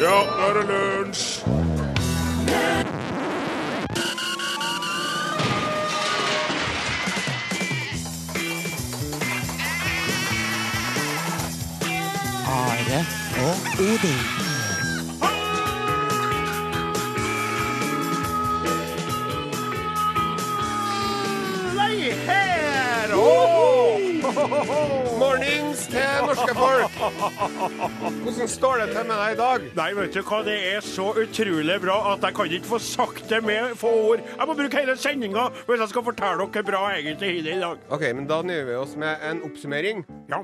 Ja, nå er det lunsj! Are og Odin. Nei, her! Oh! Norske folk. Hvordan står det til med deg i dag? Nei, vet du hva, det er så utrolig bra at jeg kan ikke få sagt det med få ord. Jeg må bruke hele sendinga hvis jeg skal fortelle dere hvor bra jeg egentlig har det i dag. Ok, men Da nøyer vi oss med en oppsummering. Ja,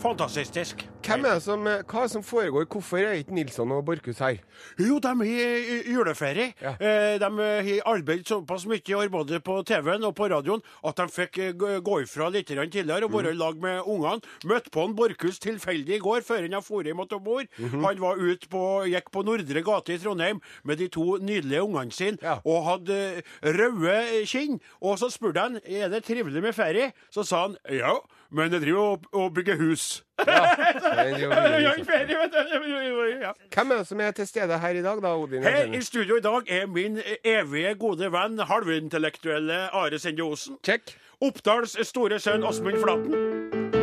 fantastisk. Hvem er det som, hva er det som foregår? Hvorfor er ikke Nilsson og Borchhus her? Jo, de har eh, juleferie. Ja. Eh, De har arbeidet såpass mye år både på TV-en og på radioen at de fikk eh, gå- ifra litt tidligere og være i lag med ungene. Møtte på en Borchhus tilfeldig i går før han for hjem til -hmm. Han var ute på, gikk på Nordre gate i Trondheim med de to nydelige ungene sine Ja. og hadde eh, røde kinn. Og så spurte han er det trivelig med ferie. Så sa han ja, men jeg driver og, og bygger hus. Liksom. Ja. Hvem er det som er til stede her i dag, da, Odin? Her i studio i dag er min evige gode venn, halvintellektuelle Are Sende Osen. Oppdals store sønn Åsmund Flaten.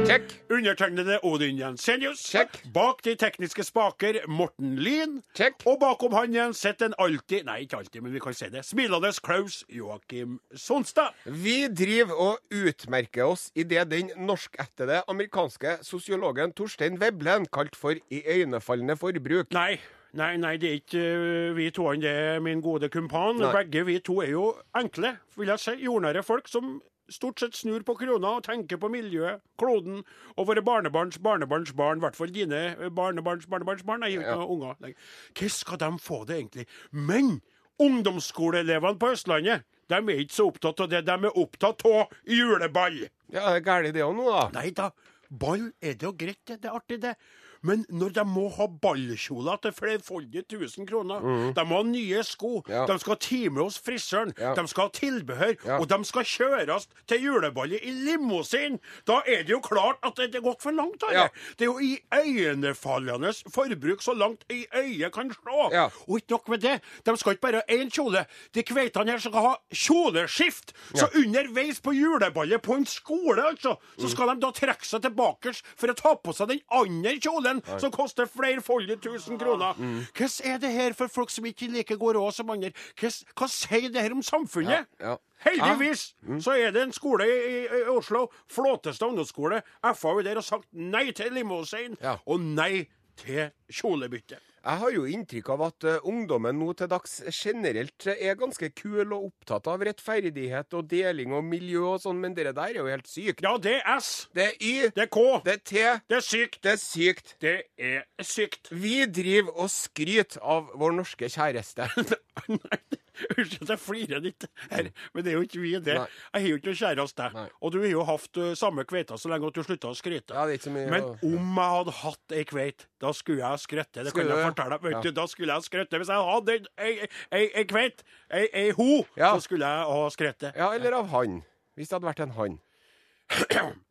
Check. Undertegnede Odin Jensenius. Check. Bak de tekniske spaker Morten Lyn. Check. Og bakom han igjen sitter en alltid, nei ikke alltid, men vi kan si det, smilende Klaus Joakim Sonstad. Vi driver og utmerker oss i det den norskættede amerikanske sosiologen Torstein Veblen kalte for iøynefallende forbruk. Nei. Nei, nei, det er ikke øh, vi to, det er min gode kumpan. Nei. Begge vi to er jo enkle, vil jeg si, jordnære folk som stort sett snur på krona og tenker på miljøet, kloden og våre barnebarns barnebarns barn. I hvert fall dine øh, barnebarns barnebarns barn. Jeg har ikke noen unger. lenger. Hvordan skal de få det, egentlig? Men ungdomsskoleelevene på Østlandet, de er ikke så opptatt av det. De er opptatt av juleball. Ja, det er galt, det òg nå, da. Nei da, ball er det jo greit, det. Det er artig, det. Men når de må ha ballkjoler til flerfoldige tusen kroner, de må ha nye sko, Ja. de skal ha time hos frisøren, Ja. de skal ha tilbehør, Ja. og de skal kjøres til juleballet i limousin, da er det jo klart at det er gått for langt. Ja. Det er jo iøynefallende forbruk så langt i øyet kan slå. Og ikke nok med det, de skal ikke bare ha én kjole. De kveitene her skal ha kjoleskift. Så underveis på juleballet på en skole, altså, Mm. så skal de da trekke seg tilbake for å ta på seg den andre kjolen, som koster flerfoldige tusen kroner. Mm. Hvordan er det her for folk som ikke like går råd som andre? Hva sier det her om samfunnet? Ja, ja. Heldigvis så er det en skole i, i Oslo, flotteste ungdomsskole, FAU der, har sagt nei til limousin Ja. og nei til kjolebytte. Jeg har jo inntrykk av at eh, ungdommen nå til dags generelt er ganske kul og opptatt av rettferdighet og deling og miljø og sånn, men det der er jo helt sykt. Ja, det er S. Det er Y, Det er K. det er T, Det er sykt. det er sykt. Det er sykt. Vi driver og skryter av vår norske kjæreste. Nei, Unnskyld at jeg flirer litt her, men det er jo ikke vi, det. Nei. Jeg har jo ikke noe kjæreste. Nei. Og du har jo hatt uh, samme kveita så lenge at du slutta å skryte. Ja, det er ikke så mye Men å- om jeg hadde hatt ei kveit, da skulle jeg skrøtte. Det Skulle kan jeg fortelle deg. Vet du, da skulle jeg skrøtte. Hvis jeg hadde ei ei- ei kveit, ei ei ho, Ja. så skulle jeg ha skrøtte. Ja, eller av han. Hvis det hadde vært en han.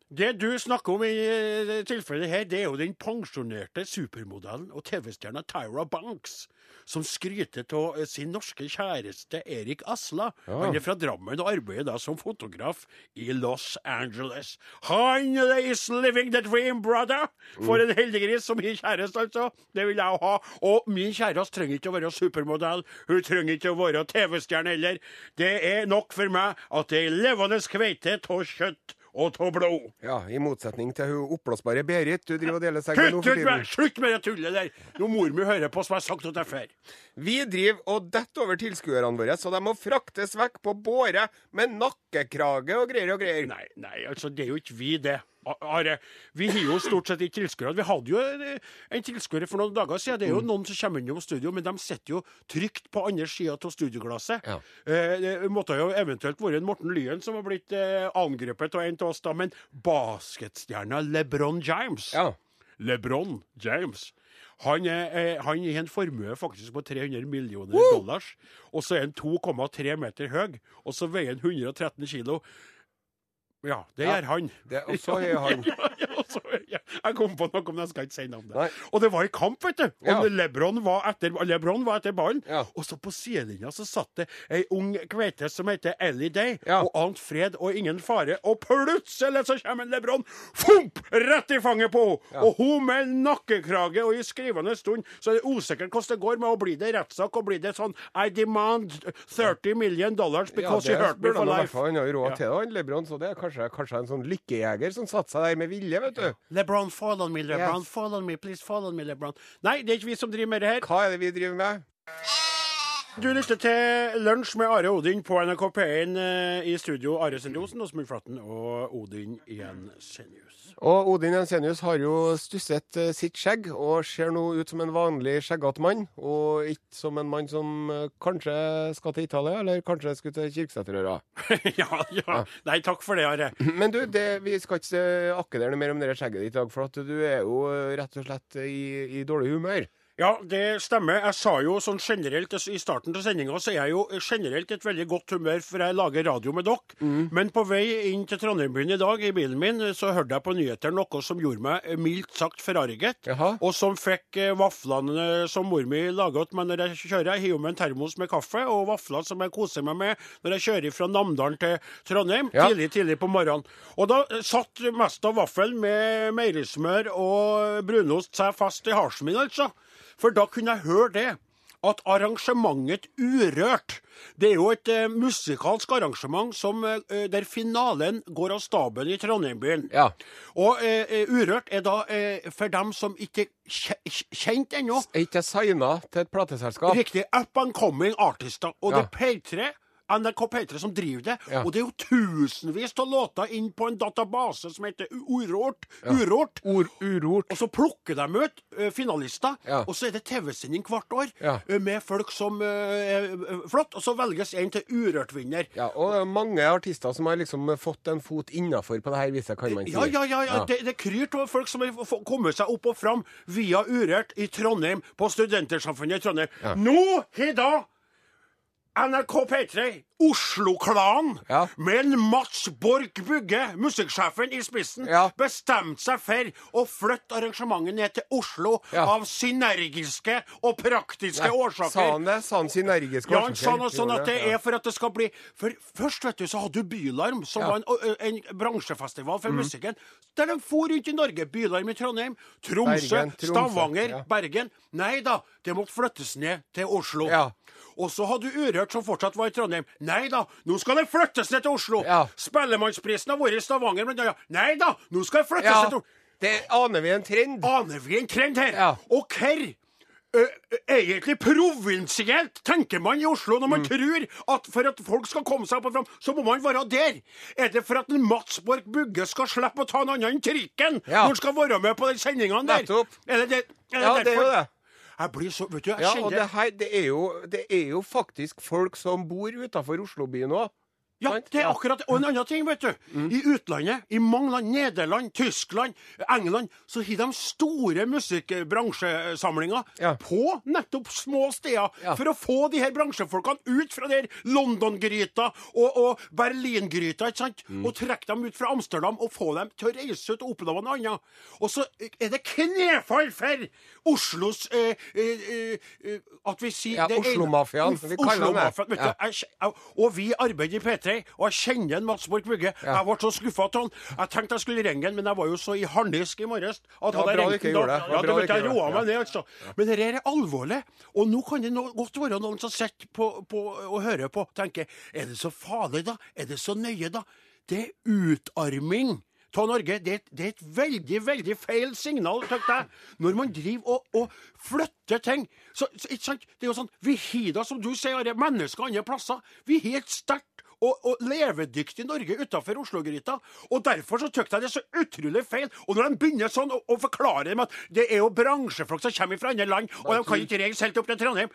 Det du snakker om i eh, tilfellet her, det er jo den pensjonerte supermodellen og TV-stjerna Tyra Banks, som skryter av sin norske kjæreste Erik Asla. Ja. Han er fra Drammen og arbeider da som fotograf i Los Angeles. Han is living the dream, brother! For en heldiggris som min kjæreste, altså. Det vil jeg ha. Og min kjæreste trenger ikke å være supermodell. Hun trenger ikke å være TV-stjerne heller. Det er nok for meg at det er levende kveite av kjøtt og av blod. Ja, I motsetning til hun oppblåsbare Berit du driver og deler seg med nå for tiden. slutt med det tullet der! Når mor mi hører på, som jeg har sagt til jeg før. Vi driver og detter over tilskuerne våre, så de må fraktes vekk på båre med nakkekrage og greier og greier. Nei, nei, altså, det er jo ikke vi, det. Are, vi har jo stort sett ikke tilskuere. Vi hadde jo en, tilskuer for noen dager siden. Det er jo Mm. noen som kommer innom studio, men de sitter jo trygt på andre sida av studioglasset. Ja. Eh, det måtte jo eventuelt vært en Morten Lyen som har blitt eh, angrepet av en av oss, da, men basketstjerna LeBron James Ja. LeBron James. Han eh, han har en formue faktisk på 300 millioner dollars. Og så er han 2,3 meter høy, og så veier han 113 kilo. Ja, det Ja. gjør han. Det, og så er han Ja, og ja, jeg kom på noe, men jeg skal ikke si navnet. Nei. Og det var i kamp, vet du. Og. Lebron, var etter, Lebron var etter ballen. Og så på sidelinja så satt det ei ung kveite som heter Ellie Day, og ant fred og ingen fare. Og plutselig så kommer Lebron, fomp, rett i fanget på henne! Og hun med nakkekrage, og i skrivende stund så er det usikkert hvordan det går med å bli det rettssak, og blir det sånn I demand 30 million dollars because you hurt me for life. Han har jo råd til det, Lebron, så det er kanskje, kanskje en sånn lykkejeger som satte seg der med vilje, vet du. LeBron, fall on me, LeBron, Yes. fall on me, please fall on me, LeBron. Nei, det er ikke vi som driver med det her. Hva er det vi driver med? Du lytter til Lunsj med Are Odin på NRK P1 eh, i studio. Are Sendosen, Åsmund Flatten og Odin Jensenius. Og Odin Jensenius har jo stusset eh, sitt skjegg, og ser nå ut som en vanlig skjeggete mann. Og ikke som en mann som eh, kanskje skal til Italia, eller kanskje skulle til Kirksæterøra. ja, ja. Nei, takk for det, Are. Men du, det, vi skal ikke akke der noe mer om det skjegget ditt i dag, for at du er jo rett og slett i, i dårlig humør. Ja, det stemmer. Jeg sa jo sånn generelt i starten til sendinga, så er jeg jo generelt et veldig godt humør, for jeg lager radio med dere. Mm. Men på vei inn til Trondheim-byen i dag, i bilen min, så hørte jeg på nyheter noe som gjorde meg eh, mildt sagt forarget. Jaha. Og som fikk eh, vaflene som mor mi lager til meg når jeg kjører. Jeg hiver med en termos med kaffe, og vafler som jeg koser meg med når jeg kjører fra Namdalen til Trondheim Ja. tidlig, tidlig på morgenen. Og da eh, satt mest av vaffelen med meierismør og brunost seg fast i halsen min, altså. For da kunne jeg høre det. At arrangementet Urørt Det er jo et eh, musikalsk arrangement som, eh, der finalen går av staben i Trondheimbyen. Ja. Og eh, eh, Urørt er da eh, for dem som ikke kje- kjent ennå. Er ikke signa til et plateselskap? Riktig. Up and coming artister. Og Ja. det er P3. NRK P3 som driver det. Ja. Og det er jo tusenvis av låter inn på en database som heter Urort. Urort. Ur, urort. Og så plukker de ut uh, finalister, og så er det TV-sending hvert år eh, med folk som uh, er flott, og så velges en til Urørt-vinner. Ja, og det er mange artister som har liksom fått en fot innafor på det her viset, kan man si. Ja, ja, ja, ja. Det, det kryr av folk som har kommet seg opp og fram via Urørt i Trondheim, på Studentersamfunnet i Trondheim. Nå har da NRK P3, Oslo-klanen, Ja. med Mats Borch Bugge, musikksjefen, i spissen, Ja. bestemte seg for å flytte arrangementet ned til Oslo Ja. av synergiske og praktiske årsaker. Sa han det? Sa han synergiske årsaker? Ja, han sa noe sånn at det er for at det skal bli For først, vet du, så hadde du Bylarm, som var en, en bransjefestival Mm. for musikken. Der de for rundt i Norge. Bylarm i Trondheim, Tromsø, Bergen, Tromsø, Stavanger. Bergen. Nei da, det måtte flyttes ned til Oslo. Ja. Og så hadde du Urørt, som fortsatt var i Trondheim. Nei da, nå skal det flyttes ned til Oslo. Ja. Spellemannsprisen har vært i Stavanger, men. Nei da, nå skal det flyttes Ja, ned til Oslo. det aner vi en trend. Aner vi en trend her? Ja. Og hvor egentlig provinsielt tenker man i Oslo når man Mm. tror at for at folk skal komme seg opp og fram, så må man være der. Er det for at en Mats Borg Bugge skal slippe å ta en annen enn trikken Ja. når han skal være med på de sendingene der? Nettopp. Er det det? Er Ja, det er jo det. Jeg blir så Vet du, jeg Ja, kjenner det her, det er jo, det er jo faktisk folk som bor utafor Oslobyen òg. Ja, det er akkurat akkurat Og en annen ting, vet du. I utlandet, i mange land, Nederland, Tyskland, England, så har de store musikkbransjesamlinger Ja. på nettopp små steder Ja. for å få de her bransjefolkene ut fra der London-gryta og, og Berlin-gryta, ikke sant? Og trekke dem ut fra Amsterdam og få dem til å reise ut og oppleve noe annet. Og så er det knefall for Oslos eh, eh, eh, At vi sier Ja, det Oslo-mafiaen, Os- vi kaller den det. Du, Ja. og vi arbeider i P3, og jeg kjenner en Mats Borch Bugge. Jeg ble så skuffa av han. Jeg tenkte jeg skulle ringe han, men jeg var jo så i harnisk i morges at Ja, hadde jeg ringt han da- det. Ja, vet jeg roa meg ned, altså. Men dette er alvorlig. Og nå kan det godt være noen som sitter på, på, og hører på tenker er det så farlig, da? Er det så nøye, da? Det er utarming av Norge. Det, et- det er et veldig, veldig feil signal, tenkte jeg. Når man driver og, og flytter ting. Så, så, ikke sant? Det er jo sånn, Vi har da, som du sier, mennesker andre plasser. Vi har et sterkt og, og levedyktig Norge utafor Oslo-gryta. Og derfor så syns jeg det er så utrolig feil. Og når de begynner sånn å, forklare dem at det er jo bransjefolk som kommer fra andre land, og de kan ikke reise helt opp til Trondheim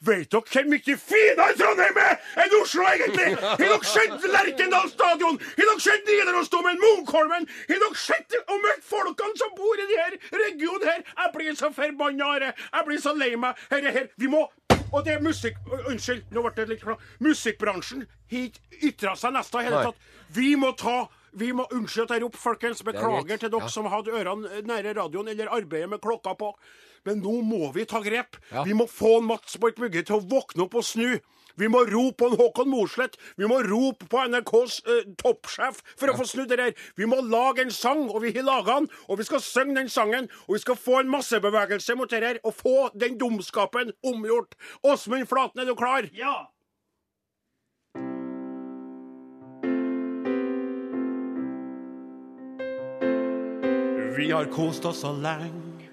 Vet dere hvor mye finere Trondheim er enn Oslo, egentlig? Har dere sett Lerkendal stadion? Har dere sett Nidarosdomen, Munkholmen? Har dere sett og møtt folkene som bor i denne regionen her? Jeg blir så forbanna, Are. Jeg blir så lei meg. Herre her. Vi må Og det er musikk... Unnskyld, nå ble det litt klart. Musikkbransjen har ikke ytra seg nesten i hele tatt. Vi må ta Vi må Unnskyld at jeg roper, folkens. Beklager til dere Ja. som hadde ørene nære radioen eller arbeidet med klokka på. Men nå må vi ta grep. Ja. Vi må få Mats Borch Bugge til å våkne opp og snu. Vi må rope på en Håkon Mosleth. Vi må rope på NRKs eh, toppsjef for å få snudd det her. Vi må lage en sang, og vi har laga den. Og vi skal synge den sangen, og vi skal få en massebevegelse mot det her, og få den dumskapen omgjort. Åsmund Flaten, er du klar? Ja. Vi har kost oss så lenge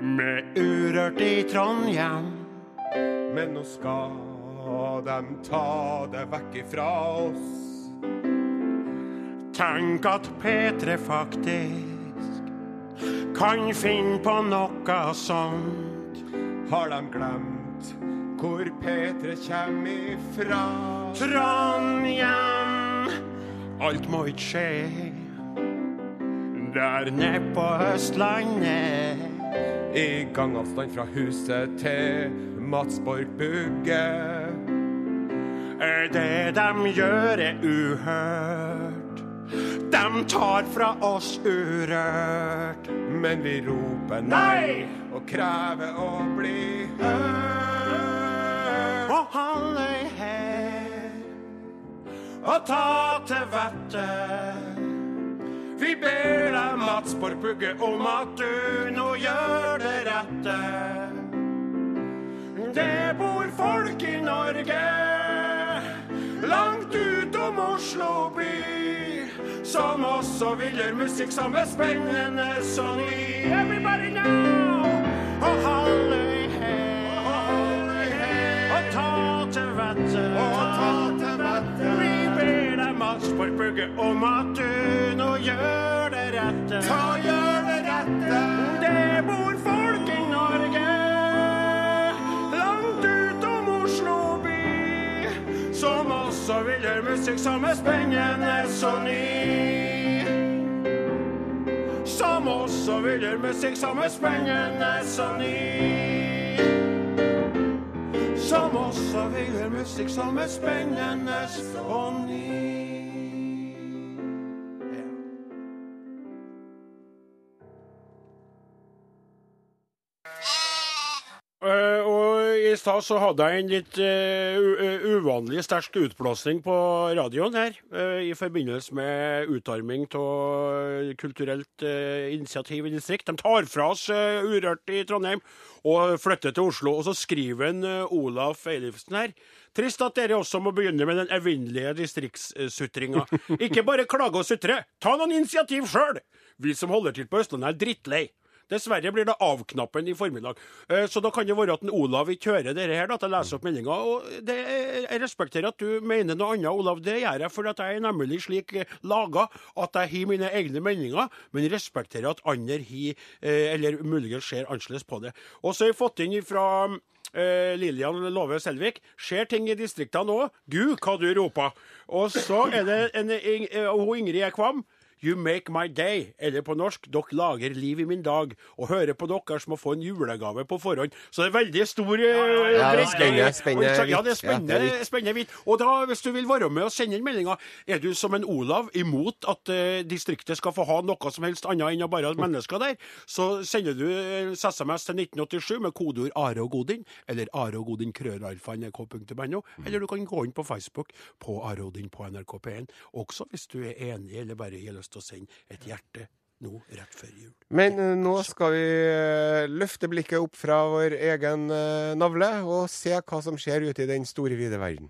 med Urørt i Trondheim. Men nå skal de ta det vekk ifra oss. Tenk at P3 faktisk kan finne på noe sånt. Har de glemt hvor P3 kjem ifra? Trondhjem. alt må ikke skje der nede på Østlandet. I gangavstand fra huset til Mats Borg Bugge. Det de gjør er uhørt. De tar fra oss urørt. Men vi roper nei, og krever å bli hørt. Og han er her og ta til vettet. Vi ber deg, Mats Borg Bugge, om at du nå gjør det rette. Det bor folk i Norge, langt utom Oslo by, som også vil gjøre musikk som er spennende som vi. Everybody now! Og han i her, og han er her, og ta til vettet. Og ta til vettet. Vi ber deg, Mats for Bugge, om at du nå gjør det rette. Ta gjør det rette. Som vi gjør musikk som er spennende så ny. Som oss, så vi gjør musikk som er spennende så ny. Som oss, så vi gjør musikk som er spennende så ny. Stad så hadde jeg en litt uh, uvanlig sterk utblåsning på radioen her, Uh, i forbindelse med utarming av kulturelt uh, initiativ i distrikt. De tar fra oss Urørt i Trondheim og flytter til Oslo. Og så skriver en Olaf Eilifsen her. Trist at dere også må begynne med den evinnelige distriktssutringa. Ikke bare klage og sutre, ta noen initiativ sjøl! Vi som holder til på Østlandet er drittlei. Dessverre blir det av-knappen i formiddag. Eh, Så da kan det være at en Olav ikke hører dette her, at jeg leser opp meldinga. Det, jeg respekterer at du mener noe annet, Olav. Det gjør jeg, for jeg er nemlig slik eh, laga at jeg har mine egne meninger, men respekterer at andre har, eh, eller muligens ser annerledes på det. Og så har jeg fått inn fra eh, Lillian Love Selvik. Skjer ting i distriktene òg? Gud, hva du roper! Og så er det en, en, en, Ingrid Ekvam. You make my day. Eller på norsk, dere lager liv i min dag. Og hører på dere som må få en julegave på forhånd. Så det er veldig stor ja, Ja, det er spennende, Ja, det er spennende, spennende vidt. Og da, hvis du vil være med og sende inn meldinga, er du som en Olav imot at uh, distriktet skal få ha noe som helst annet enn å bare ha mennesker der, så sender du eh, SMS til 1987 med kodeord Are og Godin, eller Are og Godin krøralfa.nrk.no, eller du kan gå inn på Facebook på Are Odin på NRK P1, også hvis du er enig eller bare har lyst til å sende et hjerte nå rett før jul. Men eh, nå skal vi eh, løfte blikket opp fra vår egen eh, navle og se hva som skjer ute i den store, vide verden.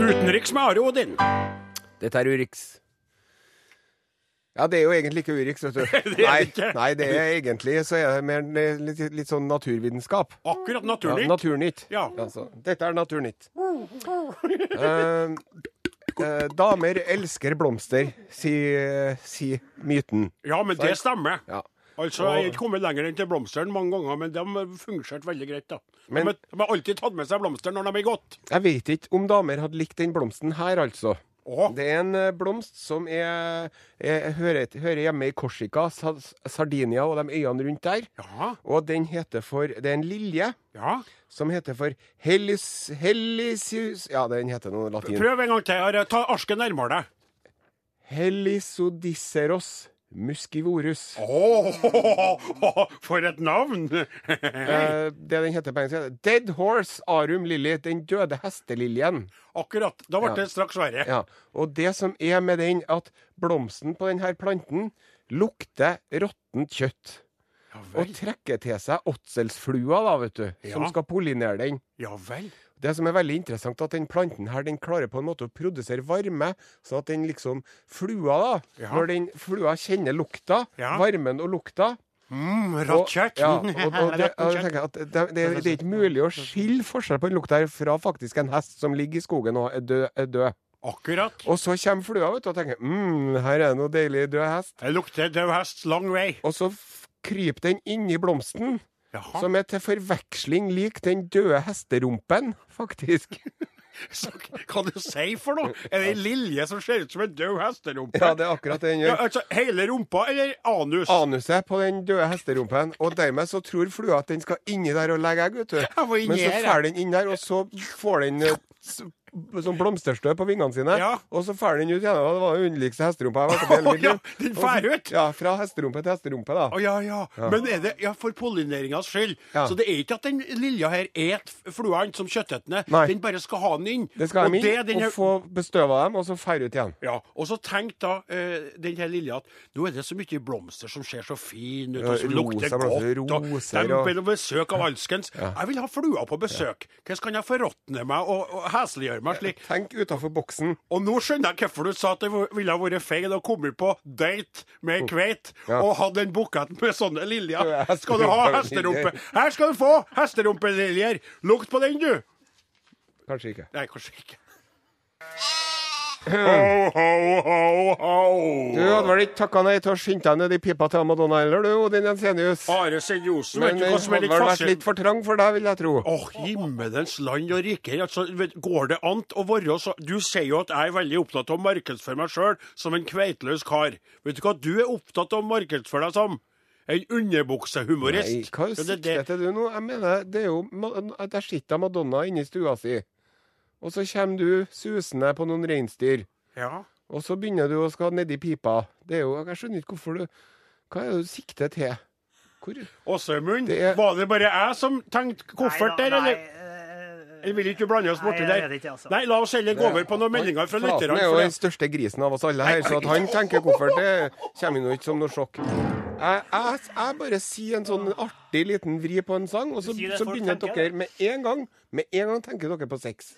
Utenriks med Are Odin. Dette er Urix. Ja, det er jo egentlig ikke Urix, vet du. det nei, nei, det er egentlig så er det mer litt, litt sånn naturvitenskap. Akkurat Ja. Naturnytt. Ja. Altså, dette er Naturnytt. Eh, eh, damer elsker blomster, sier si myten. Ja, men det stemmer. Ja. Altså, Jeg har ikke kommet lenger enn til blomsteren mange ganger, men de har fungert veldig greit. da. Men- de, har- alltid tatt med seg blomster når de har gått. Jeg vet ikke om damer hadde likt den blomsten her, altså. Å. Det er en eh, blomst som er, er, hører, hører hjemme i Korsika, Sardinia og de øyene rundt der. Ja. Og den heter for Det er en lilje ja. som heter for Hellis, Hellisius Ja, den heter noe latin. Prøv en gang til. Ta arsken nærmere deg. Helisodisseros oh, for et navn! Eh, det den heter på engelsk, Dead Horse Arum Lily. Den døde hesteliljen. Akkurat. Da ble Ja. det straks verre. Ja. Og det som er med den, at blomsten på denne planten lukter råttent kjøtt. Ja Og trekker til seg åtselsflua, da, vet du, som skal pollinere den. Ja vel. Det som er veldig interessant, at den planten her, den klarer på en måte å produsere varme, sånn at den liksom Flua, da, Ja. når den flua kjenner lukta, Ja. varmen og lukta Mm, rått kjøtt. ja, det, det, det, det er ikke mulig å skille forskjell på den lukta her fra faktisk en hest som ligger i skogen og er død. Er død. Akkurat. Og så kommer flua vet du, og tenker mm, her er det noe deilig død hest. Det lukter død hest lang vei. Og så kryper den inni blomsten, Jaha. som er til forveksling lik den døde hesterumpen, faktisk. Så, hva du sier for noe? Er det ei lilje som ser ut som en død hesterumpe? Ja, det er akkurat det den Ja, altså, hele rumpa eller anus? Anuset på den døde hesterumpen, og dermed så tror flua at den skal inni der og legge egg, vet du. Men så faller den inn der, og så får den eh, sånn blomsterstøv på vingene sine, Ja. og så drar den ut igjen. Og det var den underligste hesterumpa jeg har vært hele mitt ja, liv. Og ut? Ja, fra hesterumpe til hesterumpe, da. Å ja, ja. Men er det ja, for pollineringas skyld? Ja. Så det er ikke at den lilja her et fluene som kjøttetene. Nei. Den bare skal ha den inn. Det skal og inn, det den her- og få bestøva dem, og så drar ut igjen. Ja, og så tenk da uh, den her lilja at nå er det så mye blomster som ser så fine ut, og som lukter godt, og roser de og- på besøk av alskens. Jeg vil ha flua på besøk. Hvordan kan jeg forråtne meg og, og hesliggjøre meg slik? Tenk utafor boksen. Og nå skjønner jeg hvorfor du sa at det ville ha vært feil å komme på date med ei kveit Ja. og ha den buketten med sånne liljer. Skal du ha hesterumpe? Her skal du få hesterumpeliljer! Lukt på den, du! Kanskje ikke. Nei, kanskje ikke. Ho, ho, ho, ho. Du hadde vel ikke takka nei til å skynde deg ned i pipa til Madonna heller, du, Odin Jensenius? Are Senjosen, vet Men du hva som er hadde vel vært fascinerende? litt for trang for deg, vil jeg tro. Åh, himmelens land og rike. Altså, vet, går det an å være så Du sier jo at jeg er veldig opptatt av å markedsføre meg sjøl som en kveitløs kar. Vet du hva du er opptatt av å markedsføre deg som? En underbuksehumorist. Nei, hva Ja, det- sikter det- til du nå? Jeg mener, det er jo Ma- Der sitter Madonna inne i stua si, og så kommer du susende på noen reinsdyr, Ja. og så begynner du å skal nedi pipa. Det er jo Jeg skjønner ikke hvorfor du Hva er det du sikter til? Hvor Åsemund, Det er- var det bare jeg som tenkte koffert der, eller? Jeg vil ikke blande oss borti der? ikke, altså. Nei, la oss heller gå over på noen meldinger fra Flaten er jo den største grisen av oss alle her, så at han tenker koffert, det kommer jo ikke som noe sjokk. Jeg, jeg, jeg bare sier en sånn artig liten vri på en sang, og så, så begynner dere med en gang Med en gang tenker dere på sex.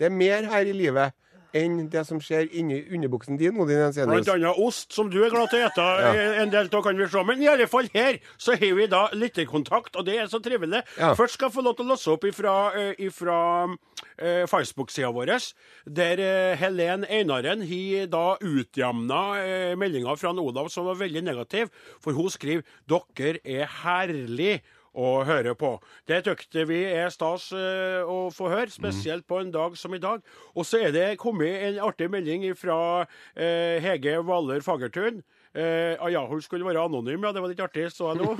Det er mer her i livet enn det som skjer inni underbuksen din, Jensenius. Blant annet ost, som du er glad til å ete Ja. en del av, kan vi se. Men i alle fall her så har vi da lytterkontakt, og det er så trivelig. Ja. Først skal jeg få lov til å låse opp ifra, eh, ifra eh, Facebook-sida vår, der eh, Helen Einaren har da utjamna eh, meldinga fra Olav som var veldig negativ, for hun skriver 'Dere er herlig' å høre på. Det tykte vi er stas eh, å få høre, spesielt på en dag som i dag. Og så er det kommet en artig melding fra eh, Hege Hvaler Fagertun. Eh, ah, ja, hun skulle være anonym, ja. Det var litt artig, så jeg nå.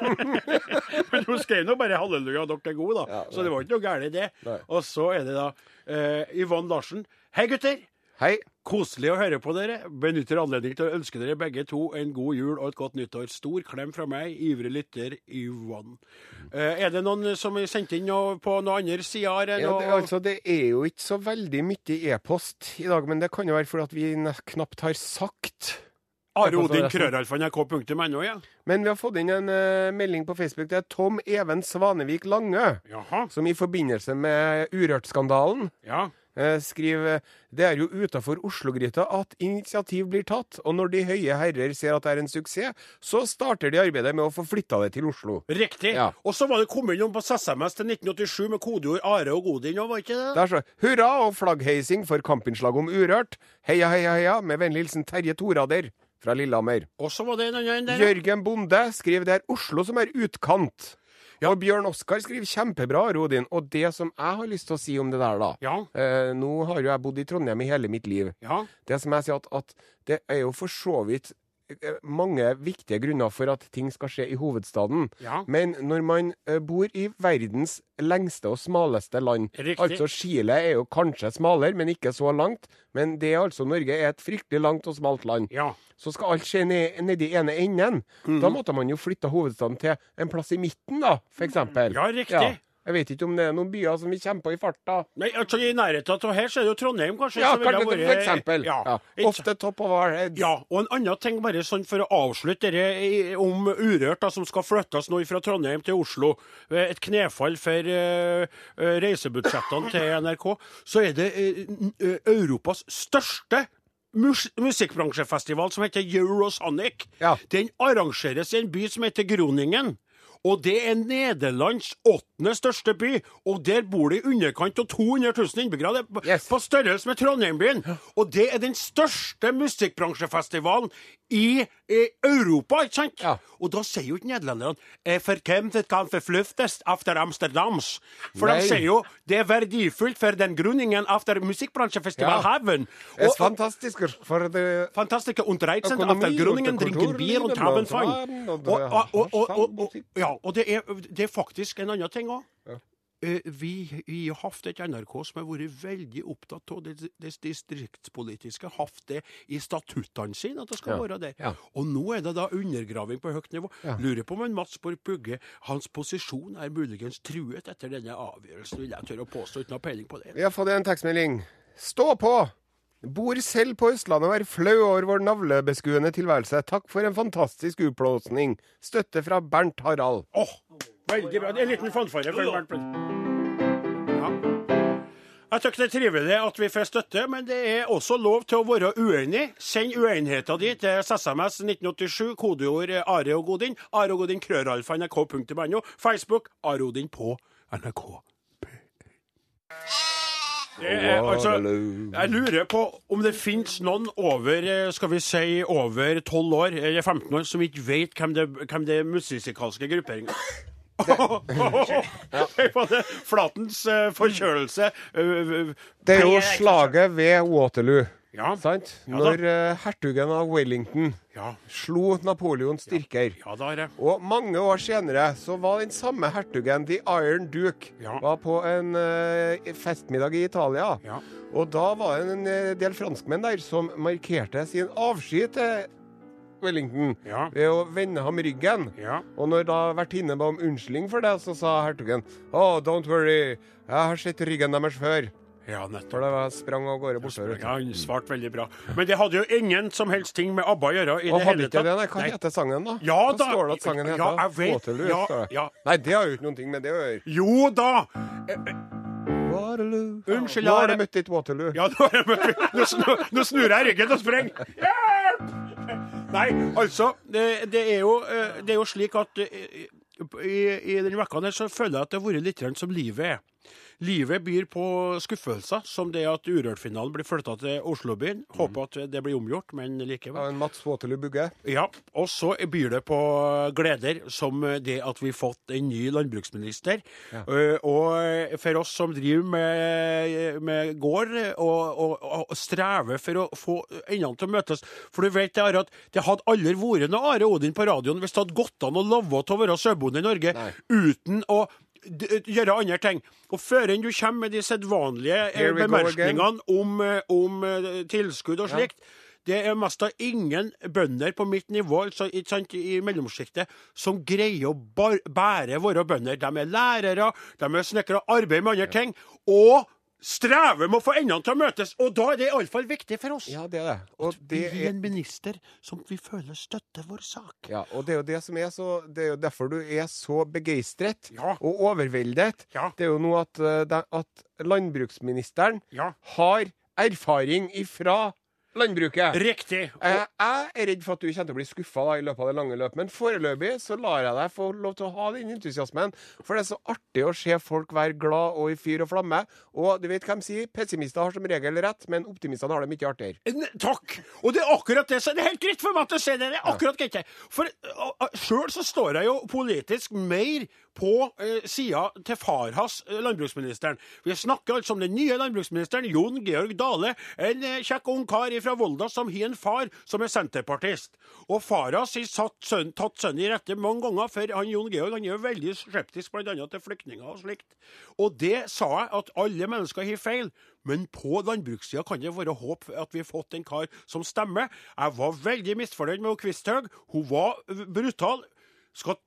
Men hun skrev nå bare 'halleluja, dere er gode', da. Ja, så det var ikke noe galt i det. Nei. Og så er det da eh, Yvonne Larsen. Hei, gutter! Hei. Koselig å høre på dere. Benytter anledning til å ønske dere begge to en god jul og et godt nyttår. Stor klem fra meg, ivrig lytter Yvonne. Eh, er det noen som er sendt inn noe på noen andre sider? Ja, det, altså, det er jo ikke så veldig mye e-post i dag, men det kan jo være fordi at vi knapt har sagt Are Odin, krøralfa.nrk.no, ja. Men vi har fått inn en uh, melding på Facebook. Det er Tom Even Svanevik Lange, Jaha. som i forbindelse med Urørt-skandalen Ja. Eh, skriver det er jo utafor Oslo-gryta at initiativ blir tatt, og når de høye herrer ser at det er en suksess, så starter de arbeidet med å få flytta det til Oslo. Riktig. Ja. Og så var det kommet noen på SMS til 1987 med kodeord Are og Godin, òg, var ikke det? Der så, hurra og flaggheising for kampinnslag om Urørt. Heia, heia, heia, med vennlig hilsen Terje Torader fra Lillehammer. Og så var det en annen der. Jørgen Bonde skriver det er Oslo som er utkant. Ja. Og Bjørn Oskar skriver kjempebra, Rodin. Og det som jeg har lyst til å si om det der, da Ja. eh, Nå har jo jeg bodd i Trondheim i hele mitt liv. Ja. Det som jeg sier at, at det er jo for så vidt mange viktige grunner for at ting skal skje i hovedstaden. Ja. Men når man eh, bor i verdens lengste og smaleste land Riktig. Altså Chile er jo kanskje smalere, men ikke så langt. Men det er altså Norge er et fryktelig langt og smalt land. Ja. Så skal alt skje ned, nedi ene enden. Mm. Da måtte man jo flytte hovedstaden til en plass i midten, da, for eksempel. Ja, riktig. Jeg vet ikke om det er noen byer som vi kommer på i farta. Nei, altså I nærheten av her så er det jo Trondheim, kanskje. Ja, kan vært- for eksempel. Ja. Ja. Ofte top of our heads. Ja, og en annen ting bare sånn for å avslutte det om Urørt, da, som skal flyttes nå fra Trondheim til Oslo. eh, Et knefall for eh, reisebudsjettene til NRK. Så er det uh, Europas største mus musikkbransjefestival som heter Eurosonic. Ja. Den arrangeres i en by som heter Groningen. Og det er Nederlands åttende største by, og der bor det i underkant av 200 000 innbyggere. Er Yes. på størrelse med Trondheimbyen. Og det er den største musikkbransjefestivalen i, i Europa, ikke sant? Ja. Og da sier jo ikke nederlenderne eh, For hvem det kan forfluftes after Amsterdams? For Nei. de sier jo det er verdifullt for den grunningen after musikkbransjefestival Ja. Haven. Og, fantastisk for det Fantastiske Unterreizen Økonomi, efter drinken bier og livet, haben fun. og, og, og, ja, og det, er, det er faktisk en annen ting òg. Ja. Vi, vi har hatt et NRK som har vært veldig opptatt av det, det distriktspolitiske. Hatt det i statuttene sine, at det skal Ja. være der. Ja. Og nå er det da undergraving på høyt nivå. Ja. Lurer på om en Mats Borg Bugge, hans posisjon er muligens truet etter denne avgjørelsen, vil jeg tørre å påstå, uten å ha peiling på det. Vi har fått en tekstmelding. Stå på! Bor selv på Østlandet og er flau over vår navlebeskuende tilværelse. Takk for en fantastisk utblåsning. Støtte fra Bernt Harald. Åh, veldig bra. Er en liten fanfare. for Pløyd. Ja. Jeg syns det er trivelig at vi får støtte, men det er også lov til å være uenig. Send uenigheta di til SMS 1987, kodeord Are og Godin. Are og Godin, krøralfa, nrk.no. Facebook Are Odin på NRK. Det er, altså, jeg lurer på om det finnes noen over eh, skal vi si, over 12 år, eller 15 år, som ikke vet hvem det, hvem det musikalske grupperinga Hør ja. det! Flatens eh, forkjølelse. eh, Det er jo slaget ved Waterloo. Ja. Når eh, hertugen av Wellington Ja, slo Napoleons styrker. ja. Og mange år senere så var den samme hertugen, The Iron Duke, var på en eh, festmiddag i Italia. Ja. Og da var det en eh, del franskmenn der som markerte sin avsky til Wellington Ja. ved å vende ham ryggen. Ja. Og når da vertinnen ba om unnskyldning for det, så sa hertugen Oh, don't worry, jeg har sett ryggen deres før. ja, For nettopp. det var sprang av gårde bortover. Ja, han svarte veldig bra. Men det hadde jo ingen som helst ting med ABBA å gjøre i Og det hele ikke det, tatt. nei, Hva Nei. heter sangen, da? Ja Hva da. står det at sangen heter? Ja, jeg vet. Waterloo, Ja, ja. Nei, det har jo ikke noen ting med det å gjøre. Jo da! Waterloo. Unnskyld, Nå har jeg- møtt ditt Waterloo. Ja, nå, har jeg møtt- nå, snur jeg ryggen og sprenger. Hjelp! Nei, altså, det, det, er jo, eh, det er jo slik at eh, i, i denne vekka så føler jeg at det har vært litt som livet er. Livet byr på skuffelser, som det at Urørt-finalen blir flytta til Oslobyen. Håper at det blir omgjort, men likevel. Ja, en Mats Waterloo Bugge. Ja, og så byr det på gleder, som det at vi har fått en ny landbruksminister. Ja. og for oss som driver med, med gård og, og, og strever for å få endene til å møtes For du vet Are, at det hadde aldri vært noe Are Odin på radioen hvis det hadde gått an å love å være sauebonde i Norge Nei. uten å gjøre andre ting. Og før enn du kommer med de sedvanlige eh, bemerkningene om, eh, om eh, tilskudd og slikt, det er mest av ingen bønder på mitt nivå, ikke sant, i mellomsjiktet, som greier å bar bære våre bønder. De er lærere, de er snekkere, arbeider med andre ting, og strever med å få endene til å møtes. Og da er det iallfall viktig for oss. Ja, det er det. Og det Vi er er en minister som vi føler støtter vår sak. ja, og det er jo det som er så Det er jo derfor du er så begeistret Ja. og overveldet. Ja. Det er jo nå at, eh, at landbruksministeren Ja. har erfaring ifra landbruket. Riktig. Eh, Jeg er redd for at du kommer til å bli skuffa i løpet av det lange løpet, men foreløpig så lar jeg deg få lov til å ha den entusiasmen. For det er så artig å se folk være glad og i fyr og flamme. Og du vet hva de sier? Pessimister har som regel rett, men optimistene har det mye artigere. Takk. Og det er akkurat det. Så det er helt greit for meg at du sier det. Det er akkurat greit. For uh, sjøl så står jeg jo politisk mer på eh, sida til far hans, uh, landbruksministeren. Vi snakker altså om den nye landbruksministeren, Jon Georg Dale. En eh, kjekk ung kar fra Volda som har en far som er senterpartist. Og far hans har søn, tatt sønnen i rette mange ganger, for han Jon Georg han er veldig skeptisk bl.a. til flyktninger og slikt. Og det sa jeg at alle mennesker har feil. Men på landbrukssida kan det være håp at vi har fått en kar som stemmer. Jeg var veldig misfornøyd med Kvisthaug. Hun var brutal. Skal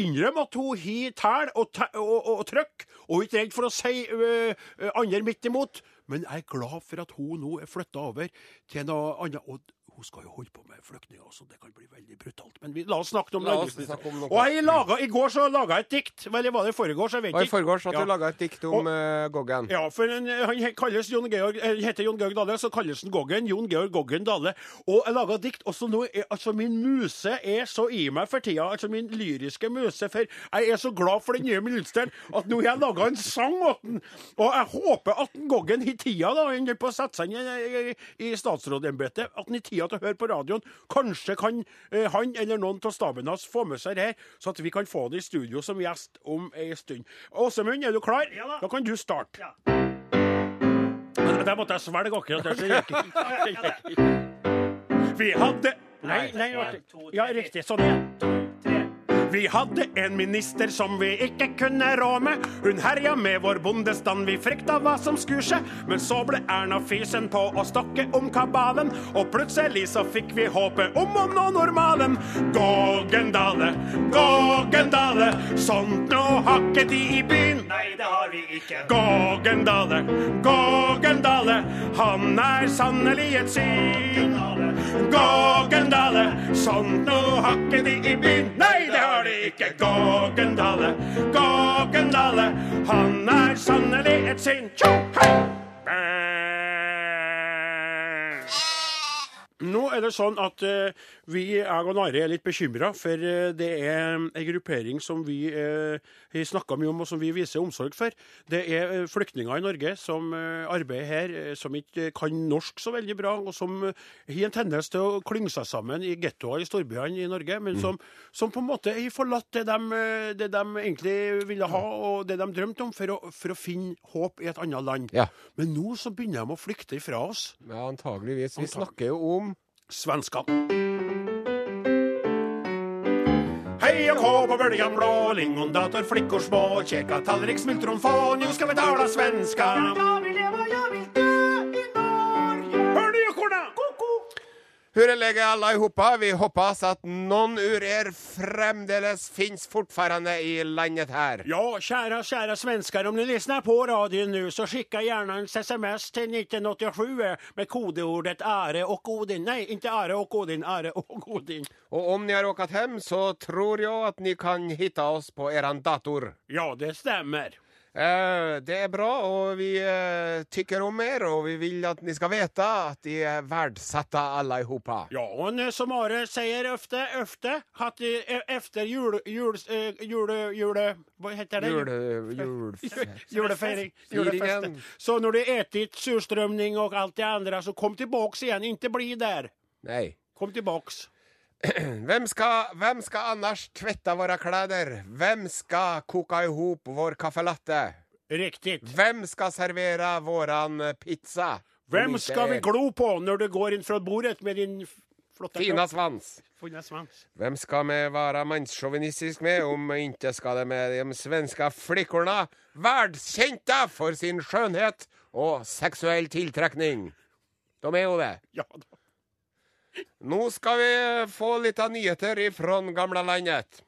innrømme at hun har tæl og, og, og, trøkk, og er ikke redd for å si uh, andre midt imot. Men jeg er glad for at hun nå er flytta over til noe annet. Hun skal jo holde på med flyktninger, så det kan bli veldig brutalt. Men vi, la oss snakke om La landbruksministeren. Og jeg laget, I går så laga jeg et dikt. Eller var det i forgårs? Jeg vet Og i ikke. forgårs at Ja. du laga et dikt om uh, Goggen. Ja, for en, han kalles Jon Georg, eh, heter Jon Georg Dale, så kalles han Goggen. Jon Georg Goggen Dale. Og jeg laga dikt. Også nå er, altså Min muse er så i meg for tida. Altså min lyriske muse. For jeg er så glad for den nye ministeren at nå har jeg laga en sang åt den. Og jeg håper at Goggen har tida, da, han på å sette seg inn i, i, i statsrådembetet, at han har tida til å høre på radioen. Kanskje kan eh, han eller noen av staben hans få med seg det her, så at vi kan få det i studio som gjest om ei stund. Åsemund, er du klar? Ja da. da kan du starte. Ja. Der måtte jeg svelge akkurat det. så det gikk. Vi hadde Nei, nei, nei. ja, riktig. Sånn. Vi hadde en minister som vi ikke kunne rå med. Hun herja med vår bondestand, vi frykta hva som skulle skje. Men så ble Erna fysen på å stokke om kabalen, og plutselig så fikk vi håpet om å nå normalen. Gågendale, Gågendale, sånt nå har ikke de i byen. Nei, det har vi ikke. Gågendale, Gågendale, han er sannelig et syn. Gågendale, sånt nå har ikke de i byen. Nei, det har de ikke. Gågendale, Gågendale, han er sannelig et sinn. Tjo, hei! Nå er det sånn at eh, vi, jeg og Nare, er litt bekymra, for eh, det er en gruppering som vi har snakka mye om, og som vi viser omsorg for. Det er eh, flyktninger i Norge som eh, arbeider her, eh, som ikke kan norsk så veldig bra, og som eh, har en tendens til å klynge seg sammen i gettoer i storbyene i Norge, men som, som på en måte har forlatt det de, eh, det de egentlig ville ha, og det de drømte om, for å, for å finne håp i et annet land. Ja. Men nå så begynner de å flykte ifra oss. Ja, antageligvis. Vi snakker jo om svenskene. Hei og kå på bøljan blå, lingondator, flickor små, käka tallrik, smultron få, nu ska vi tala svenska. Hurrelege alla ihopa. Vi hoppas at noen urer fremdeles finnes fortfarande i landet her. Ja, kära, kära svenskar, om ni lyssnar på radion nu så skicka gärna en sms till 1987 med kodeordet Are och Odin. Nej, inte Are och Odin, Are och Odin. Og om ni har åkt hjem, så tror jeg at ni kan hitta oss på eran dator. Ja, det stämmer. Eh, det er bra, og vi eh, tykker om mer, og vi vil at ni skal vite at de er verdsatta i ihopa. Ja, og som Are sier ofte, ofte at etter jul, jul, eh, jul, jul, vad heter det? Jule, jul Julefeiring. Julefesten. Så når du har spist surstrømning og alt det andre, så kom tilbake igjen. Ikke bli der. Nei. Kom tillbaks. Hvem skal, hvem skal annars tvette våre klær? Hvem skal koke i hop vår caffè latte? Riktig. Hvem skal servere våran pizza? Hvem skal vi glo på når du går inn fra bordet med din flotte flotta Fina svans. Fina svans. Hvem skal vi være mannssjåvinistisk med, om ikke skal det med de svenske flikkorna, verdskjente for sin skjønnhet og seksuell tiltrekning? De er jo det. Ja, då. Nå skal vi få litt av nyheter ifra gamle landet.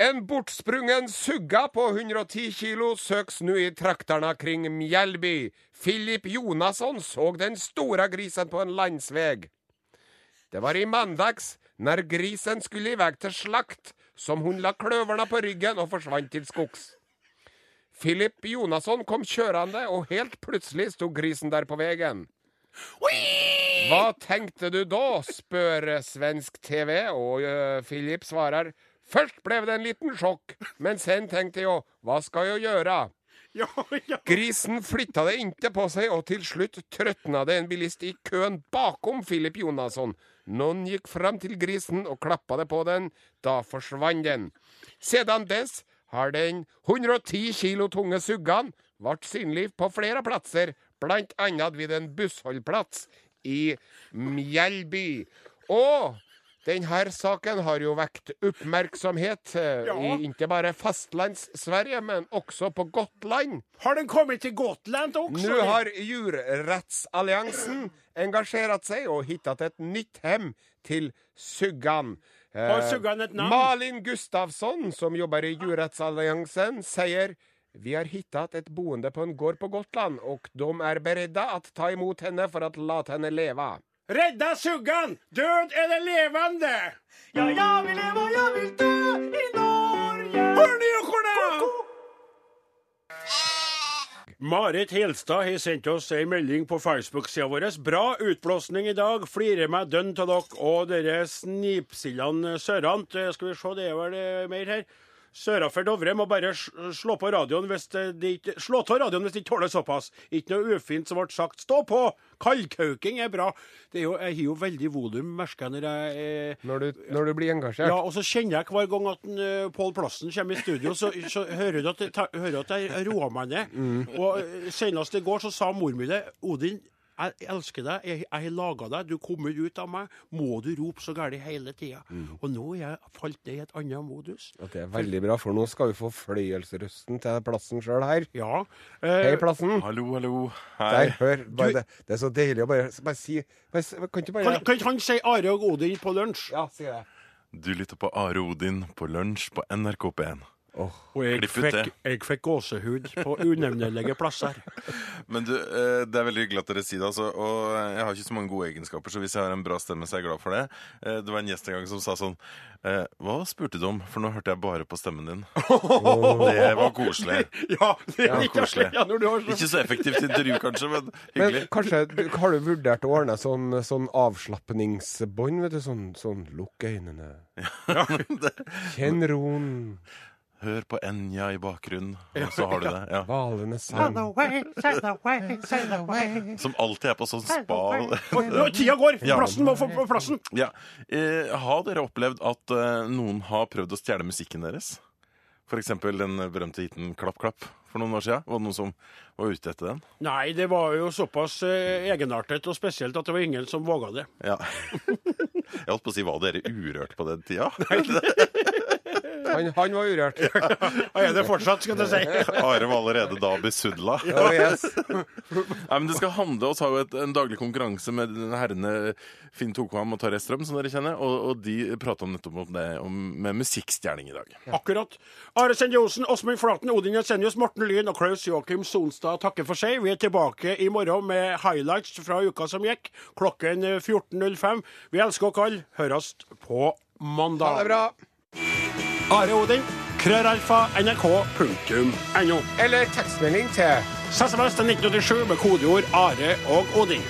En bortsprungen sugga på 110 kilo søks nå i trakterne kring Mjelby. Filip Jonasson så den store grisen på en landsveg. Det var i mandags, når grisen skulle i vei til slakt, som hun la kløverne på ryggen og forsvant til skogs. Filip Jonasson kom kjørende, og helt plutselig sto grisen der på veien. Hva tenkte du da? spør svensk TV, og uh, Philip svarer Først ble det en liten sjokk, men sen tenkte jeg hva skal jeg gjøre? Ja, ja. Grisen flytta det ikke på seg, og til slutt trøtna det en bilist i køen bakom Filip Jonasson. Noen gikk fram til grisen og klappa det på den. Da forsvant den. Siden dess har den 110 kilo tunge suggan vært synlig på flere plasser, blant annet ved en bussholdplass i Mjellby. Og denne saken har jo vekt oppmerksomhet eh, Ja. i ikke bare fastlands-Sverige, men også på Gotland. Har den kommet til Gotland også? Nå har Djurrettsalliansen engasjert seg og funnet et nytt hem til Suggan. Eh, navn? Malin Gustavsson, som jobber i Djurrettsalliansen, sier vi har hittat et boende på en gård på Gotland, og de er beredda at ta imot henne for at la henne leve. Redda Suggan! Død eller levende? Ja, jeg vil leve, og jeg vil dø i Norge. Dere, Marit Hilstad har sendt oss ei melding på Facebook-sida vår. Bra utblåsning i dag. Flirer meg dønn av dere og dere snipsildene sørant. Eh, Skal vi se, det er vel eh, mer her. Sørafor Dovre må bare slå på radioen hvis det ikke Slå av radioen hvis de ikke tåler såpass. Ikke noe ufint som ble sagt. Stå på! Kaldkauking er bra. Det er jo, jeg har jo veldig volum, merker jeg når jeg eh, Når du, når du blir engasjert. ja, og så kjenner jeg hver gang at uh, Pål Plassen kommer i studio, så, så hører du at, ta, hører at jeg roer meg ned. Og eh, senest i går så sa mor mi det. Odin, jeg elsker deg, jeg, jeg har laga deg, du kommer ut av meg. Må du rope så galt hele tida? Og nå er jeg falt ned i et annet modus. Ok, veldig bra, for nå skal vi få fløyelsrøsten til plassen sjøl her. Ja. Hei, Eh, plassen. Hallo, hallo. Der, hør. Bare det, det er så deilig å bare, bare si bare, Kan ikke bare kan, kan han si Are og Odin på lunsj? Ja, si det. Du lytter på Are Odin på lunsj på NRK P1. Og jeg fikk, jeg fikk gåsehud på unevnelige plasser. Men du, eh, det er veldig hyggelig at dere sier det, altså. Og jeg har ikke så mange gode egenskaper, så hvis jeg har en bra stemme, så er jeg glad for det. Eh, Det var en gjest en gang som sa sånn eh, Hva spurte du om? For nå hørte jeg bare på stemmen din. Det var koselig. Ja, det er Ja, ikke koselig. ja, når du har så Ikke så effektivt intervju, kanskje, men Men kanskje har du vurdert å ordne sånn, sånn avslapningsbånd, vet du? Sånn, sånn lukk øynene. Kjenn roen. Hør på Enja i bakgrunnen, og så har du det. Ja. Hvalene sang. Som alltid er på sånn spa. Tida går! Plassen må få plassen. Ja. Eh, har dere opplevd at eh, noen har prøvd å stjele musikken deres? For eksempel den berømte hiten Klapp Klapp for noen år siden. Var det noen som var ute etter den? Nei, det var jo såpass eh, egenartet og spesielt at det var ingen som våga det. Ja. Jeg holdt på å si var dere urørt på den tida? Han, han var urørt. Ja, er det fortsatt, skal du si. Are var allerede da besudla. Oh, yes. Nei, men det skal handle Vi har jo et, en daglig konkurranse med herrene Finn Tokvam og Tarjei Strøm, som dere kjenner, og, og de prater nettopp om det om, med musikkstjerning i dag. Akkurat. Are Sende Osen, Åsmund Flaten, Odin Jensenius, Morten Lyn og Klaus Joakim Sonstad takker for seg. Vi er tilbake i morgen med highlights fra uka som gikk, klokken 14.05. Vi elsker dere alle. Høres på mandag. Ha det bra. Are Odin, krøralfa, nrk.no. Eller tekstmelding til SMS til 1987 med kodeord Are og Odin.